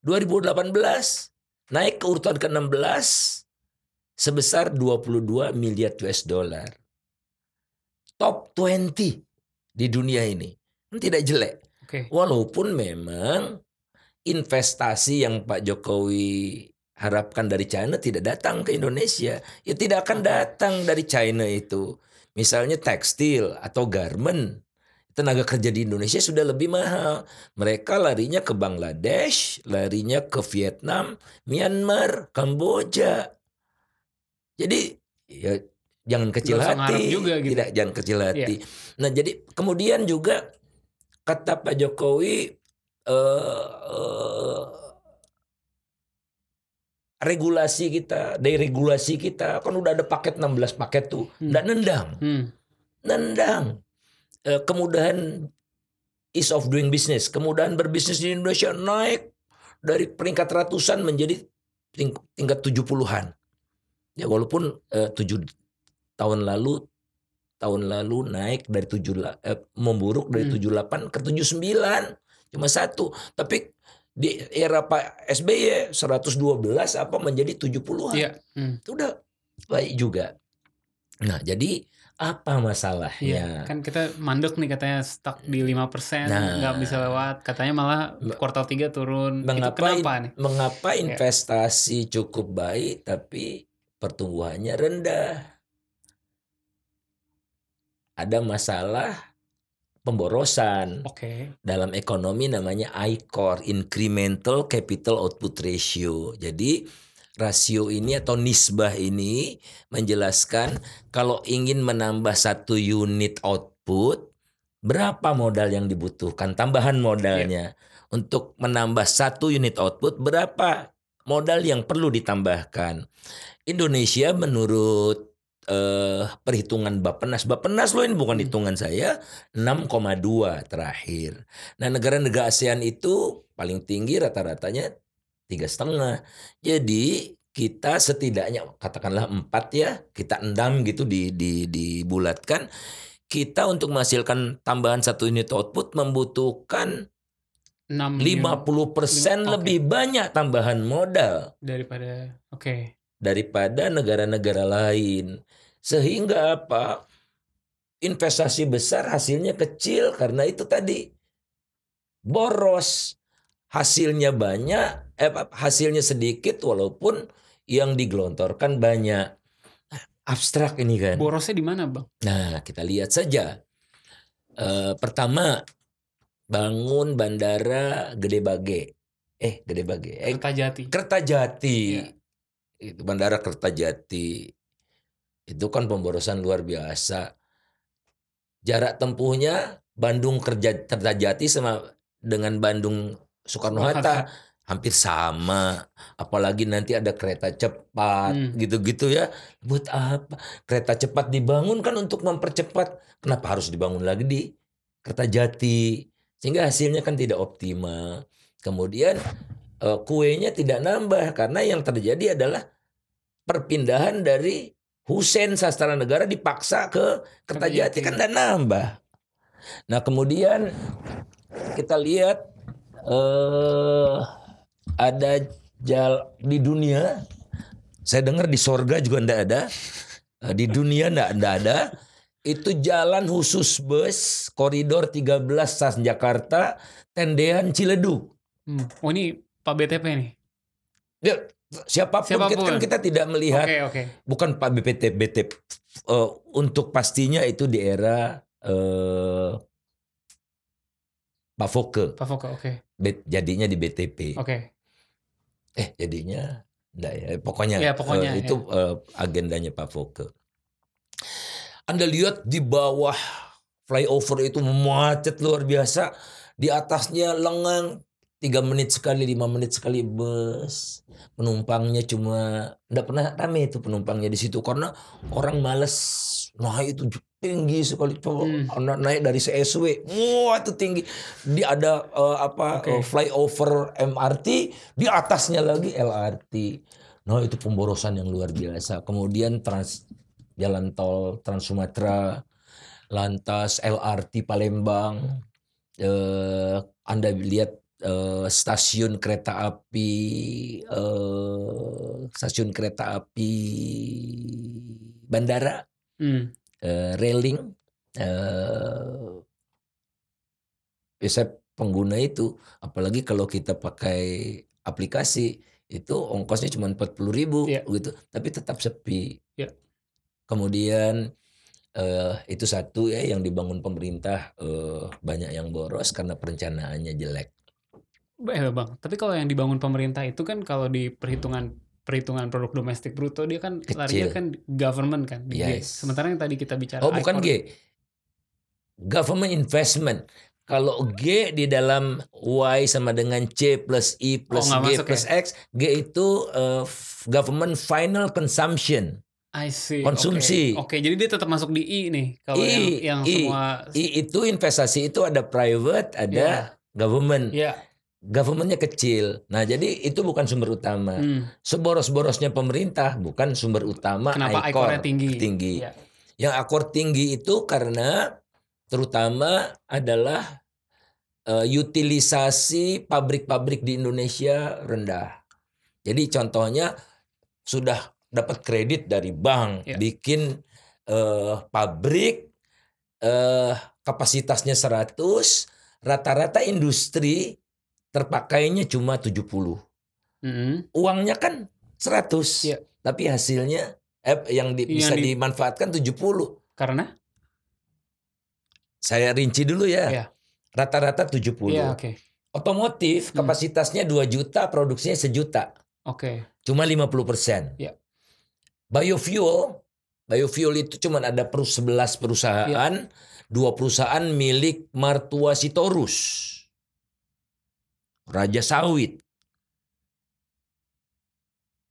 2018 naik ke urutan ke-16 sebesar 22 miliar US dollar. Top 20 di dunia ini. Tidak jelek. Okay. Walaupun memang investasi yang Pak Jokowi harapkan dari China tidak datang ke Indonesia. Ya tidak akan datang dari China itu. Misalnya tekstil atau garment. Tenaga kerja di Indonesia sudah lebih mahal. Mereka larinya ke Bangladesh, larinya ke Vietnam, Myanmar, Kamboja. Jadi ya jangan kecil Gak hati. Juga gitu. Tidak jangan kecil hati. Yeah. Nah, jadi kemudian juga kata Pak Jokowi uh, uh, regulasi kita, dari regulasi kita kan udah ada paket 16 paket tuh, hmm. udah nendang. Hmm. Nendang. E, kemudahan ease of doing business, kemudahan berbisnis di Indonesia naik dari peringkat ratusan menjadi tingkat tujuh puluhan. Ya walaupun tujuh tahun lalu tahun lalu naik dari tujuh eh, memburuk dari hmm. tujuh delapan ke tujuh sembilan cuma satu tapi di era Pak SBY 112 apa menjadi 70-an. Iya. Hmm. Itu udah baik juga. Nah, jadi apa masalahnya? Iya, kan kita mandek nih katanya stuck di 5% nah, nggak bisa lewat. Katanya malah kuartal 3 turun. Mengapa Itu kenapa nih? Mengapa iya. investasi ya. cukup baik tapi pertumbuhannya rendah? Ada masalah pemborosan. Okay. Dalam ekonomi namanya ICOR, incremental capital output ratio. Jadi rasio ini atau nisbah ini menjelaskan kalau ingin menambah satu unit output berapa modal yang dibutuhkan tambahan modalnya yeah. untuk menambah satu unit output berapa modal yang perlu ditambahkan Indonesia menurut eh, perhitungan Bappenas. Bappenas loh ini bukan Hmm. hitungan saya 6,2 terakhir. Nah negara-negara ASEAN itu paling tinggi rata-ratanya tiga setengah. Jadi kita setidaknya katakanlah empat ya kita endam gitu di, di dibulatkan. Kita untuk menghasilkan tambahan satu unit output membutuhkan 6 50% Oke. lebih banyak tambahan modal daripada oke. Daripada negara-negara lain. Sehingga apa? Investasi besar hasilnya kecil karena itu tadi boros. Hasilnya banyak, eh, hasilnya sedikit walaupun yang digelontorkan banyak. Abstrak ini kan. Borosnya di mana, Bang? Nah, kita lihat saja. Eh, pertama, bangun bandara Gede Bage. Eh, Gede Bage. Eh, Kertajati. Kertajati. Iya. Itu bandara Kertajati. Itu kan pemborosan luar biasa. Jarak tempuhnya Bandung Kertajati sama dengan Bandung Soekarno Hatta hampir sama. Apalagi nanti ada kereta cepat Hmm. gitu-gitu ya. Buat apa? Kereta cepat dibangun kan untuk mempercepat. Kenapa harus dibangun lagi di Kertajati? Sehingga hasilnya kan tidak optimal. Kemudian kuenya tidak nambah karena yang terjadi adalah perpindahan dari Husein Sastra Negara dipaksa ke Kertajati kan tidak nambah. Nah kemudian kita lihat eh ada jal di dunia. Saya dengar di sorga juga ndak ada. Eh, Di dunia ndak ndak ada. Itu jalan khusus bus koridor 13 Transjakarta tendean Ciledug. Hmm. Oh ini Pak BTP nih. Ya, siapa pun, Siapa pun. Kita, kan kita tidak melihat Oke, oke. bukan Pak BPT BT eh, untuk pastinya itu di era eh, Pak Foke Pak Foka, oke. Bet- jadinya di BTP. Oke. Eh jadinya enggak ya. Pokoknya, Ya, pokoknya, eh, itu eh, agendanya Pak Foke. Anda lihat di bawah flyover itu macet luar biasa. Di atasnya lengang. Tiga menit sekali, lima menit sekali bus. Penumpangnya cuma enggak pernah rame itu penumpangnya di situ karena orang males naik itu tinggi sekali coba Hmm. anak naik dari CSW wah itu tinggi di ada eh, apa Oke. eh, flyover MRT di atasnya lagi LRT nah itu pemborosan yang luar biasa kemudian trans jalan tol Trans Sumatera lantas LRT Palembang eh, Anda lihat eh, stasiun kereta api eh, stasiun kereta api bandara Hmm. eh, railing ya saya pengguna itu apalagi kalau kita pakai aplikasi itu ongkosnya cuma 40.000 ribu Iya. gitu tapi tetap sepi Iya. kemudian eh, itu satu ya yang dibangun pemerintah eh, banyak yang boros karena perencanaannya jelek Eh, Bang, tapi kalau yang dibangun pemerintah itu kan kalau di perhitungan perhitungan produk domestik bruto dia kan Kecil. larinya kan government kan di G. Yes. Sementara yang tadi kita bicara Oh bukan G. Government investment. Kalau G di dalam Y sama dengan C plus I plus Oh, G plus X, G itu uh, government final consumption. I see. Konsumsi. Oke, Oke, jadi dia tetap masuk di I nih. Kalau I, yang, yang I. semua I itu investasi itu ada private, ada government. ya. Governmentnya kecil. Nah jadi itu bukan sumber utama. Hmm. Seboros-borosnya pemerintah bukan sumber utama. Kenapa ICOR ICOR-nya tinggi? tinggi. Ya. Yang akor tinggi itu karena terutama adalah eh, utilisasi pabrik-pabrik di Indonesia rendah. Jadi contohnya sudah dapat kredit dari bank, Ya. bikin eh, pabrik eh, kapasitasnya 100, rata-rata industri terpakainya cuma 70. Hmm. Uangnya kan 100. Iya. Tapi hasilnya eh, yang di- Yang bisa di- dimanfaatkan 70. Karena? Saya rinci dulu ya. Iya. Rata-rata 70. Iya, oke. Otomotif Hmm. kapasitasnya 2 juta, produksinya sejuta. Oke. Cuma 50 persen. Iya. Biofuel, biofuel itu cuma ada per 11 perusahaan, Iya. dua perusahaan milik Martua Sitorus. Raja Sawit.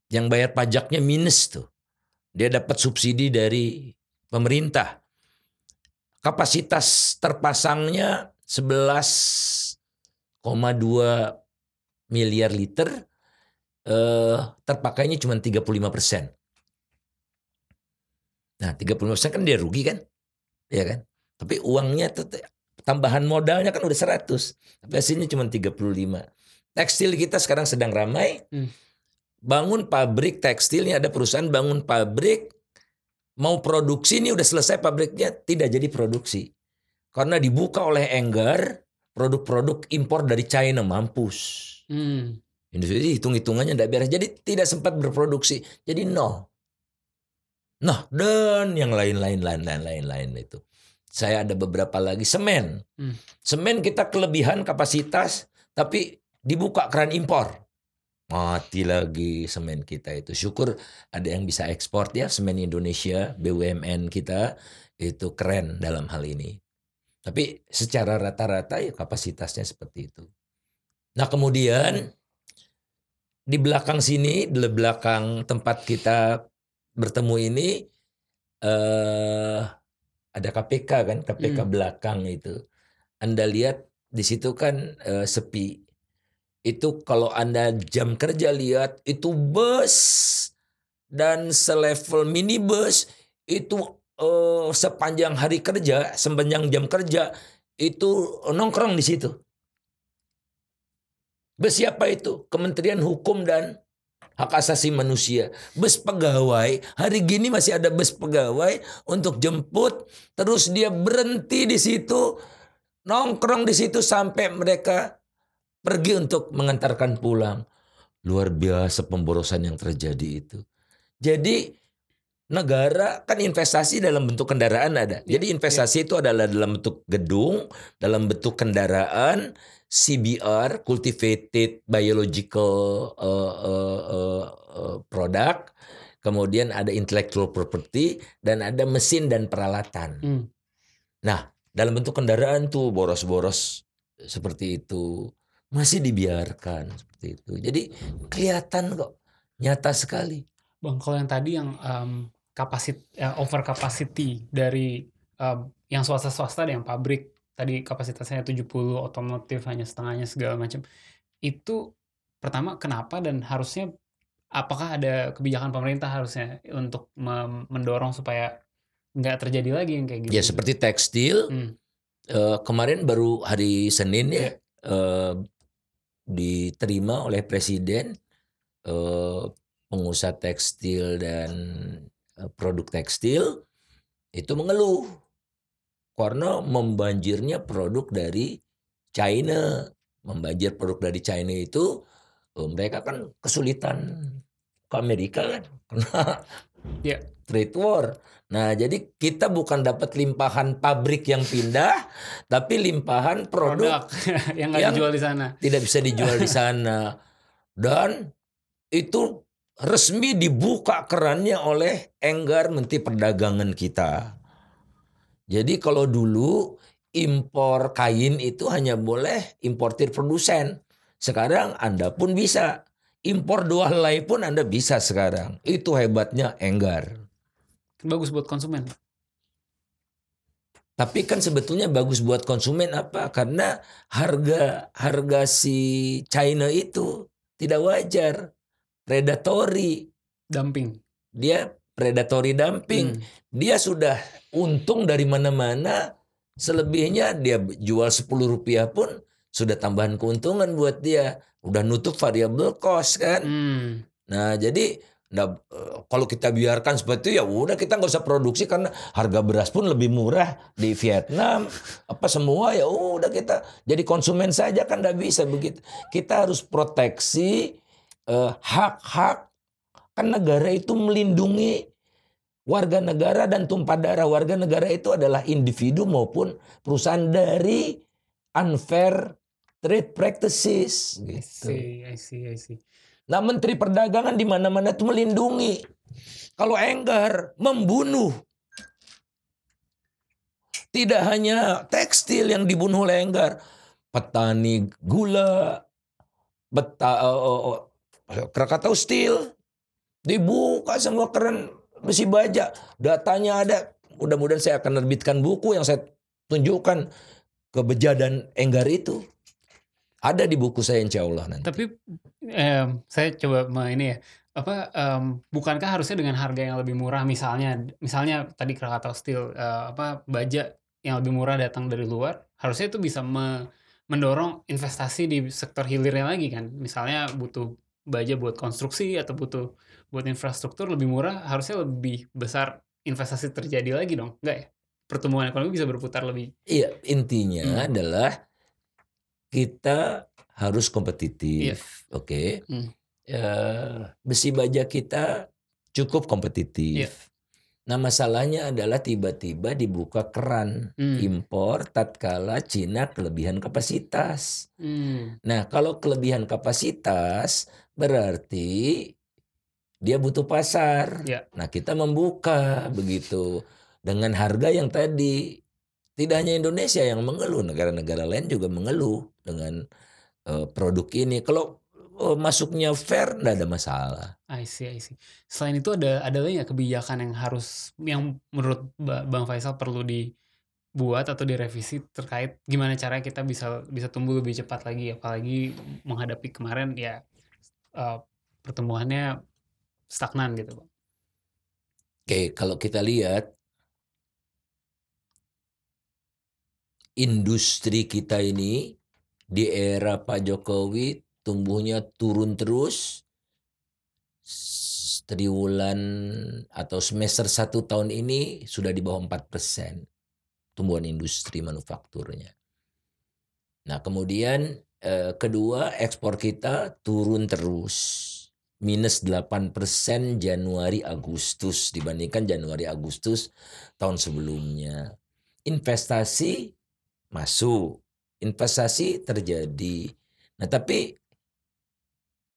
Yang bayar pajaknya minus tuh. dia dapat subsidi dari pemerintah. Kapasitas terpasangnya 11,2 miliar liter, eh, terpakainya cuma 35 persen. Nah 35 persen kan dia rugi kan, ya kan? Tapi uangnya tambahan modalnya kan udah 100, tapi hasilnya cuma 35. Tekstil kita sekarang sedang ramai. Hmm. Bangun pabrik tekstil, ini ada perusahaan bangun pabrik mau produksi ini udah selesai pabriknya tidak jadi produksi. Karena dibuka oleh Enggar produk-produk impor dari China mampus. Hmm. Indonesia hitung-hitungannya tidak beres. Jadi tidak sempat berproduksi. Jadi nol. Nah, dan yang lain-lain lain-lain lain itu. Saya ada beberapa lagi semen. Hmm. Semen kita kelebihan kapasitas tapi dibuka keran impor mati lagi semen kita itu. Syukur ada yang bisa ekspor ya semen Indonesia, BUMN kita itu keren dalam hal ini. Tapi secara rata-rata ya kapasitasnya seperti itu. Nah kemudian di belakang sini, di belakang tempat kita bertemu ini eh ada KPK kan, KPK hmm. belakang itu. Anda lihat di situ kan eh, sepi itu kalau Anda jam kerja lihat itu bus dan selevel minibus itu uh, sepanjang hari kerja, sepanjang jam kerja itu nongkrong di situ. Bus siapa itu? Kementerian Hukum dan Hak Asasi Manusia. Bus pegawai, hari gini masih ada bus pegawai untuk jemput, terus dia berhenti di situ, nongkrong di situ sampai mereka pergi untuk mengantarkan pulang. Luar biasa pemborosan yang terjadi itu. Jadi negara kan investasi dalam bentuk kendaraan ada. Ya, Jadi investasi ya. itu adalah dalam bentuk gedung, dalam bentuk kendaraan, CBR (Cultivated Biological uh, uh, uh, uh, Product), kemudian ada intellectual property dan ada mesin dan peralatan. Hmm. Nah, dalam bentuk kendaraan tuh boros-boros seperti itu masih dibiarkan seperti itu. Jadi kelihatan kok nyata sekali. Bang, kalau yang tadi yang um, kapasit uh, over capacity dari um, yang swasta-swasta yang pabrik tadi kapasitasnya 70 otomotif hanya setengahnya segala macam. Itu pertama kenapa dan harusnya apakah ada kebijakan pemerintah harusnya untuk mendorong supaya nggak terjadi lagi yang kayak gitu? Ya seperti tekstil. Hmm. Uh, kemarin baru hari Senin ya, ya. Uh, diterima oleh presiden eh, pengusaha tekstil dan eh, produk tekstil itu mengeluh karena membanjirnya produk dari China membanjir produk dari China itu eh, mereka kan kesulitan ke Amerika kan karena ya. trade war Nah, jadi kita bukan dapat limpahan pabrik yang pindah, tapi limpahan produk, produk yang nggak dijual di sana. Tidak bisa dijual di sana. Dan itu resmi dibuka kerannya oleh Enggar Menteri Perdagangan kita. Jadi kalau dulu impor kain itu hanya boleh importir produsen. Sekarang Anda pun bisa. Impor dua helai pun Anda bisa sekarang. Itu hebatnya Enggar bagus buat konsumen. Tapi kan sebetulnya bagus buat konsumen apa? Karena harga harga si China itu tidak wajar, predatory, dumping. Dia predatory dumping. Hmm. Dia sudah untung dari mana-mana, selebihnya dia jual 10 rupiah pun sudah tambahan keuntungan buat dia. Udah nutup variable cost kan. Hmm. Nah, jadi Nah, kalau kita biarkan seperti itu ya udah kita nggak usah produksi karena harga beras pun lebih murah di Vietnam. Apa semua ya udah kita jadi konsumen saja kan nggak bisa begitu. Kita harus proteksi eh, hak-hak uh, kan negara itu melindungi warga negara dan tumpah darah warga negara itu adalah individu maupun perusahaan dari unfair trade practices gitu. I see, I see, I see. Nah Menteri Perdagangan di mana-mana itu melindungi. Kalau Enggar membunuh. Tidak hanya tekstil yang dibunuh oleh Enggar. Petani gula, beta, uh, uh, Krakatau Steel, dibuka semua keren besi baja, datanya ada. Mudah-mudahan saya akan menerbitkan buku yang saya tunjukkan kebeja dan enggar itu. Ada di buku saya insya Allah nanti. Tapi em, saya coba ini ya apa em, bukankah harusnya dengan harga yang lebih murah misalnya misalnya tadi Krakatau Steel eh, apa baja yang lebih murah datang dari luar harusnya itu bisa me- mendorong investasi di sektor hilirnya lagi kan misalnya butuh baja buat konstruksi atau butuh buat infrastruktur lebih murah harusnya lebih besar investasi terjadi lagi dong enggak ya pertumbuhan ekonomi bisa berputar lebih Iya, intinya Hmm. adalah kita harus kompetitif, oke? Hmm. Ya, besi baja kita cukup kompetitif. Iya. Nah, masalahnya adalah tiba-tiba dibuka keran Hmm. impor tatkala Cina kelebihan kapasitas. Hmm. Nah, kalau kelebihan kapasitas berarti dia butuh pasar. Ya. Nah, kita membuka begitu dengan harga yang tadi tidak hanya Indonesia yang mengeluh, negara-negara lain juga mengeluh dengan eh, produk ini. Kalau eh, masuknya fair, tidak ada masalah. I see, I see. Selain itu ada ada lagi nggak kebijakan yang harus yang menurut Ba- Bang Faisal perlu dibuat atau direvisi terkait gimana caranya kita bisa bisa tumbuh lebih cepat lagi apalagi menghadapi kemarin ya eh, pertumbuhannya stagnan gitu, Bang. Oke, kalau kita lihat industri kita ini di era Pak Jokowi tumbuhnya turun terus triwulan atau semester satu tahun ini sudah di bawah 4% tumbuhan industri manufakturnya. Nah kemudian eh, kedua ekspor kita turun terus minus 8% Januari Agustus dibandingkan Januari Agustus tahun sebelumnya. Investasi masuk, investasi terjadi. Nah, tapi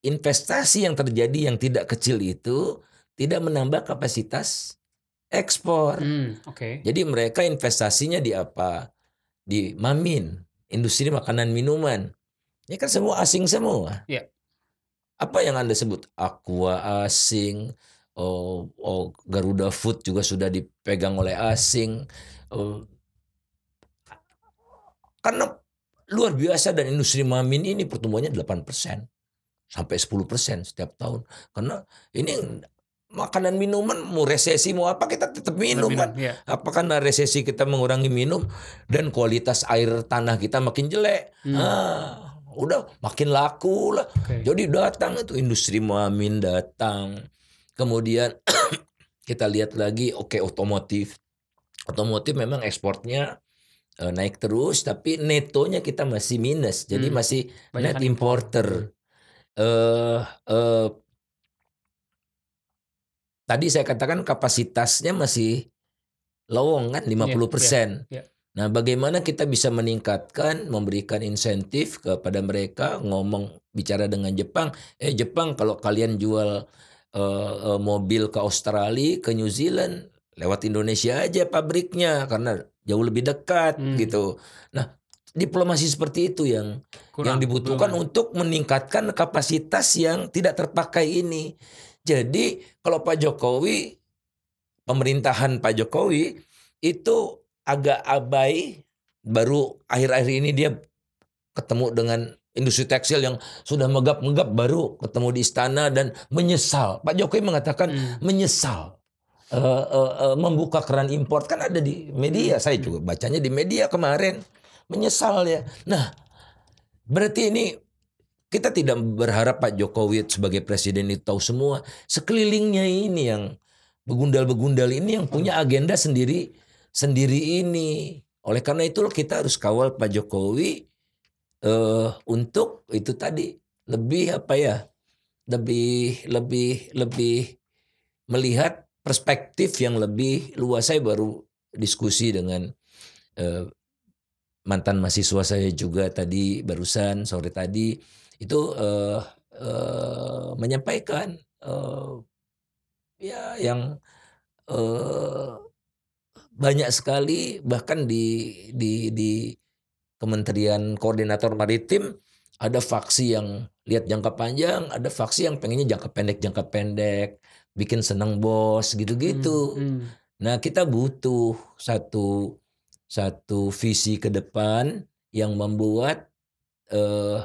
investasi yang terjadi yang tidak kecil itu tidak menambah kapasitas ekspor. Hmm, oke. Jadi mereka investasinya di apa? Di Mamin, industri makanan minuman. Ini kan semua asing semua. Iya. Apa yang Anda sebut? Aqua asing, oh, oh, Garuda Food juga sudah dipegang oleh asing. Oh, karena luar biasa dan industri Mamin ini pertumbuhannya 8% sampai 10% setiap tahun. Karena ini makanan minuman mau resesi mau apa kita tetap minum kan. Ya. Apakah karena resesi kita mengurangi minum dan kualitas air tanah kita makin jelek? Hmm, Ah, udah makin laku lah. oke. Jadi datang itu industri Mamin datang. Kemudian kita lihat lagi oke otomotif. Otomotif memang ekspornya eh, naik terus tapi netonya kita masih minus. Jadi Hmm. masih Banyak net importer. Eh eh, tadi saya katakan kapasitasnya masih lowong kan 50%. iya, iya. Nah, bagaimana kita bisa meningkatkan, memberikan insentif kepada mereka, ngomong bicara dengan Jepang, eh Jepang kalau kalian jual eh, mobil ke Australia, ke New Zealand, lewat Indonesia aja pabriknya karena jauh lebih dekat Hmm. gitu. Nah, diplomasi seperti itu yang yang Kurang, dibutuhkan belum. untuk meningkatkan kapasitas yang tidak terpakai ini. Jadi kalau Pak Jokowi pemerintahan Pak Jokowi itu agak abai baru akhir-akhir ini dia ketemu dengan industri tekstil yang sudah megap-megap baru ketemu di istana dan menyesal. Pak Jokowi mengatakan Hmm, menyesal eh, eh, eh, membuka keran impor. Kan ada di media saya juga bacanya di media kemarin. Menyesal ya. Nah berarti ini kita tidak berharap Pak Jokowi sebagai presiden itu tahu semua. Sekelilingnya ini yang begundal-begundal ini yang punya agenda sendiri sendiri ini oleh karena itu kita harus kawal Pak Jokowi eh untuk itu tadi lebih apa ya lebih lebih lebih melihat perspektif yang lebih luas. Saya baru diskusi dengan eh, mantan mahasiswa saya juga tadi barusan sore tadi itu eh, eh, menyampaikan eh, ya yang eh, banyak sekali bahkan di di di Kementerian Koordinator Maritim ada faksi yang lihat jangka panjang, ada faksi yang pengennya jangka pendek jangka pendek. bikin senang bos gitu-gitu. Hmm, hmm. Nah, kita butuh satu satu visi ke depan yang membuat eh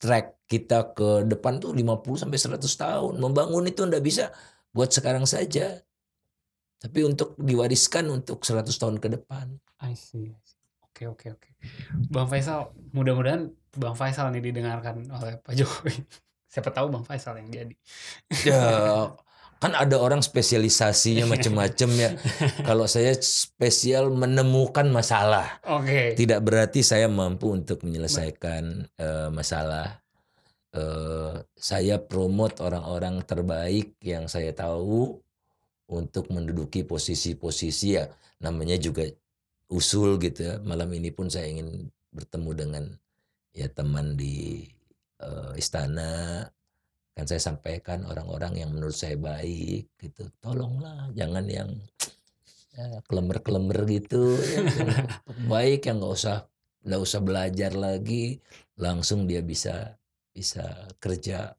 track kita ke depan tuh 50 sampai 100 tahun. Membangun itu ndak bisa buat sekarang saja. Tapi untuk diwariskan untuk 100 tahun ke depan. I see. Oke oke oke. Bang Faisal, mudah-mudahan Bang Faisal nih didengarkan oleh Pak Jokowi. Siapa tahu Bang Faisal yang jadi. Ya, kan ada orang spesialisasinya macam-macam ya. Kalau saya spesial menemukan masalah. Oke. Tidak berarti saya mampu untuk menyelesaikan eh, masalah. Eh, saya promote orang-orang terbaik yang saya tahu untuk menduduki posisi-posisi ya namanya juga usul gitu ya. Malam ini pun saya ingin bertemu dengan ya teman di eh, istana. Kan saya sampaikan orang-orang yang menurut saya baik gitu tolonglah jangan yang ya, kelemer-kelemer gitu ya, yang baik yang nggak usah nggak usah belajar lagi. Langsung dia bisa bisa kerja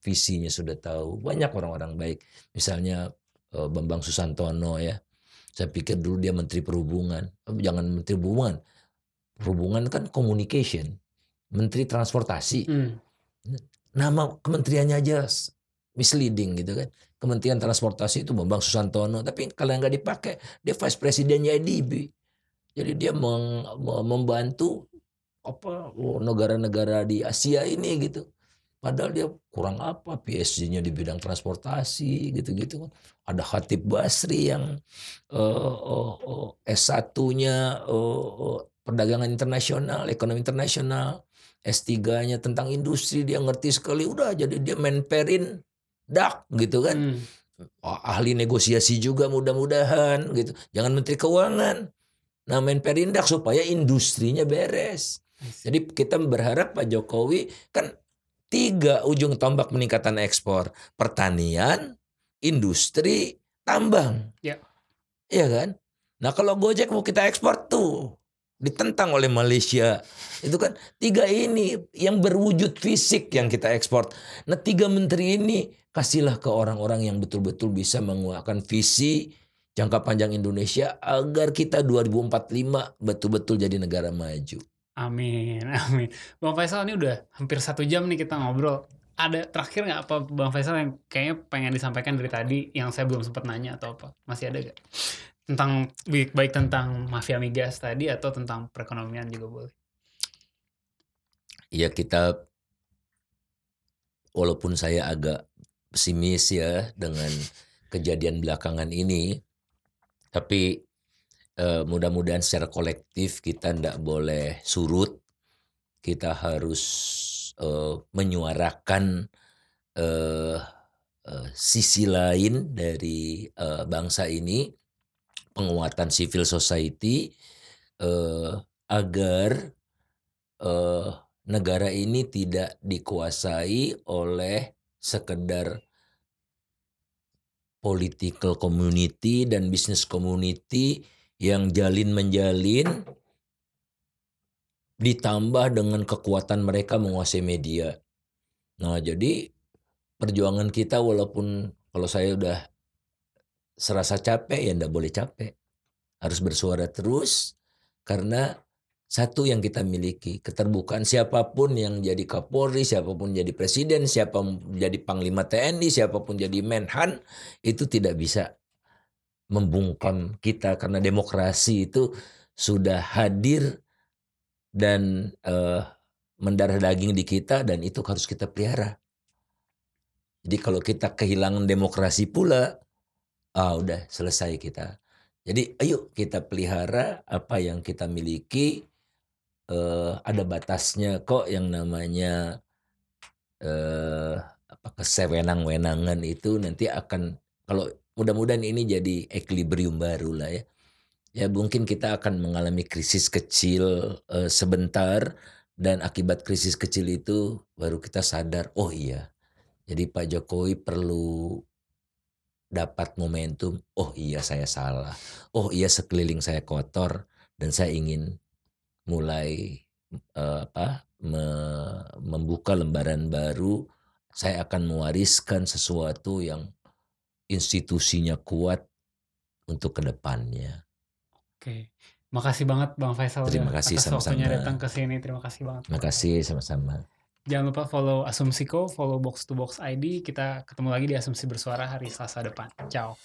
visinya sudah tahu. Banyak orang-orang baik. Misalnya Bambang Susantono ya saya pikir dulu dia menteri perhubungan Oh, jangan menteri perhubungan perhubungan kan communication menteri transportasi Hmm. nama kementeriannya aja misleading gitu kan. Kementerian Transportasi itu Bambang Susantono, tapi kalau nggak dipakai dia vice presidennya EDB. Jadi dia meng- me- membantu apa oh, negara-negara di Asia ini gitu. Padahal dia kurang apa PSG-nya di bidang transportasi gitu-gitu kan. Ada Khatib Basri yang eh, oh, oh, S1-nya oh, oh, perdagangan internasional, ekonomi internasional. S3-nya tentang industri dia ngerti sekali udah jadi dia menperin dak gitu kan Hmm. Oh, ahli negosiasi juga mudah-mudahan gitu jangan menteri keuangan nah menperin dak supaya industrinya beres jadi kita berharap Pak Jokowi kan tiga ujung tombak peningkatan ekspor. Pertanian industri tambang. Ya. Iya kan? Nah kalau Gojek mau kita ekspor tuh ditentang oleh Malaysia. Itu kan tiga ini yang berwujud fisik yang kita ekspor. Nah tiga menteri ini kasihlah ke orang-orang yang betul-betul bisa menguatkan visi jangka panjang Indonesia agar kita 2045 betul-betul jadi negara maju Amin, amin. Bang Faisal ini udah hampir satu jam nih kita ngobrol. Ada terakhir nggak apa Bang Faisal yang kayaknya pengen disampaikan dari tadi yang saya belum sempat nanya atau apa? Masih ada gak? Tentang baik, baik tentang mafia migas tadi atau tentang perekonomian juga boleh. ya kita walaupun saya agak pesimis ya dengan kejadian belakangan ini tapi eh, mudah-mudahan secara kolektif kita tidak boleh surut. Kita harus eh, menyuarakan eh, eh, sisi lain dari eh, bangsa ini penguatan civil society eh, agar eh, negara ini tidak dikuasai oleh sekedar political community dan business community yang jalin menjalin ditambah dengan kekuatan mereka menguasai media. Nah, jadi perjuangan kita walaupun kalau saya udah serasa capek ya ndak boleh capek. Harus bersuara terus karena satu yang kita miliki keterbukaan siapa pun yang jadi Kapolri, siapa pun jadi presiden, siapa jadi panglima TNI, siapa pun jadi Menhan itu tidak bisa membungkam kita karena demokrasi itu sudah hadir dan eh, mendarah daging di kita dan itu harus kita pelihara. Jadi kalau kita kehilangan demokrasi pula, ah udah selesai kita. Jadi ayo kita pelihara apa yang kita miliki. Eh, ada batasnya kok yang namanya eh, apa kesewenang-wenangan itu nanti akan kalau mudah-mudahan ini jadi equilibrium baru lah ya. Ya mungkin kita akan mengalami krisis kecil eh, sebentar dan akibat krisis kecil itu baru kita sadar oh iya. Jadi Pak Jokowi perlu dapat momentum. Oh iya saya salah. Oh iya sekeliling saya kotor dan saya ingin mulai eh, apa me- membuka lembaran baru saya akan mewariskan sesuatu yang institusinya kuat untuk ke depannya. Oke. Makasih banget Bang Faisal Terima udah kasih atas sama-sama. waktunya datang ke sini. Terima kasih banget. Terima kasih sama-sama. Jangan lupa follow Asumsiko, follow Box to Box ID. Kita ketemu lagi di Asumsi Bersuara hari Selasa depan. Ciao.